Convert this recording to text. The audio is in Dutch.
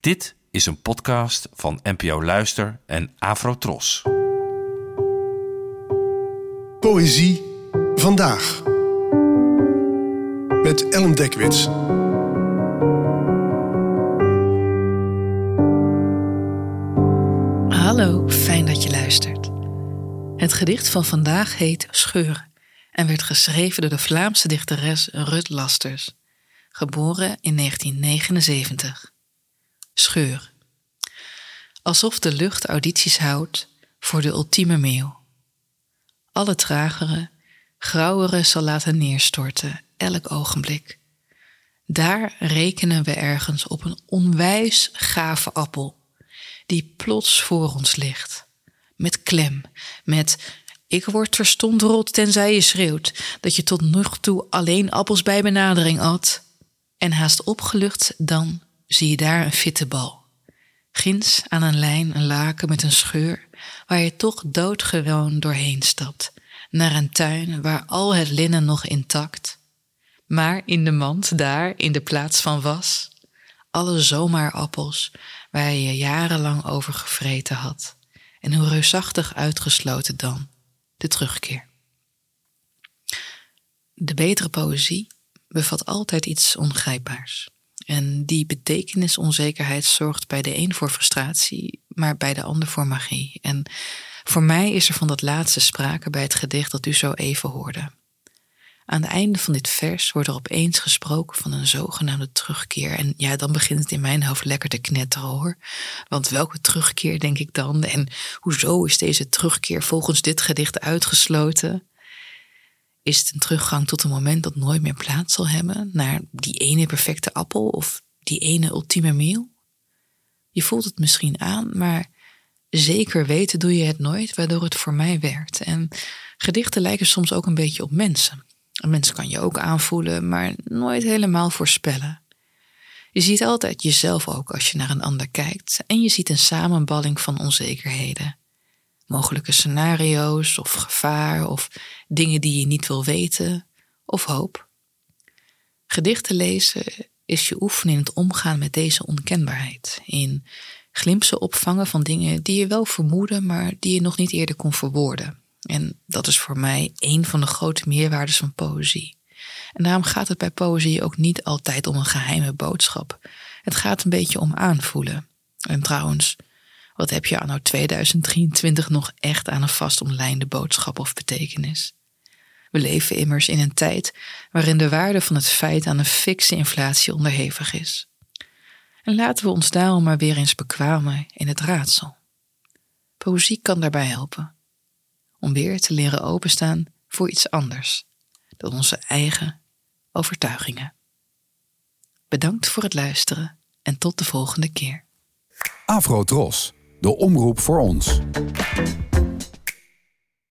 Dit is een podcast van NPO Luister en Afrotros. Poëzie vandaag. Met Ellen Dekwits. Hallo, fijn dat je luistert. Het gedicht van vandaag heet Scheuren en werd geschreven door de Vlaamse dichteres Rut Lasters, geboren in 1979. Scheur. Alsof de lucht audities houdt voor de ultieme meeuw. Alle tragere, grauwere zal laten neerstorten, elk ogenblik. Daar rekenen we ergens op een onwijs gave appel, die plots voor ons ligt. Met klem, met ik word terstond rot tenzij je schreeuwt dat je tot nog toe alleen appels bij benadering at. En haast opgelucht dan zie je daar een fitte bal. Ginds aan een lijn een laken met een scheur, waar je toch doodgewoon doorheen stapt, naar een tuin waar al het linnen nog intact, maar in de mand daar, in de plaats van was, alle zomaarappels waar je je jarenlang over gevreten had, en hoe reusachtig uitgesloten dan de terugkeer. De betere poëzie bevat altijd iets ongrijpbaars. En die betekenisonzekerheid zorgt bij de een voor frustratie, maar bij de ander voor magie. En voor mij is er van dat laatste sprake bij het gedicht dat u zo even hoorde. Aan het einde van dit vers wordt er opeens gesproken van een zogenaamde terugkeer. En ja, dan begint het in mijn hoofd lekker te knetteren hoor. Want welke terugkeer denk ik dan? En hoezo is deze terugkeer volgens dit gedicht uitgesloten? Is het een teruggang tot een moment dat nooit meer plaats zal hebben? Naar die ene perfecte appel of die ene ultieme meal? Je voelt het misschien aan, maar zeker weten doe je het nooit, waardoor het voor mij werkt. En gedichten lijken soms ook een beetje op mensen. Een mens kan je ook aanvoelen, maar nooit helemaal voorspellen. Je ziet altijd jezelf ook als je naar een ander kijkt en je ziet een samenballing van onzekerheden. Mogelijke scenario's of gevaar of dingen die je niet wil weten of hoop. Gedichten lezen is je oefenen in het omgaan met deze onkenbaarheid, in glimpsen opvangen van dingen die je wel vermoeden, maar die je nog niet eerder kon verwoorden. En dat is voor mij een van de grote meerwaardes van poëzie. En daarom gaat het bij poëzie ook niet altijd om een geheime boodschap. Het gaat een beetje om aanvoelen. En trouwens, wat heb je anno 2023 nog echt aan een vastomlijnde boodschap of betekenis? We leven immers in een tijd waarin de waarde van het feit aan een fikse inflatie onderhevig is. En laten we ons daarom maar weer eens bekwamen in het raadsel. Poëzie kan daarbij helpen om weer te leren openstaan voor iets anders dan onze eigen overtuigingen. Bedankt voor het luisteren en tot de volgende keer. Afro Tros, de omroep voor ons.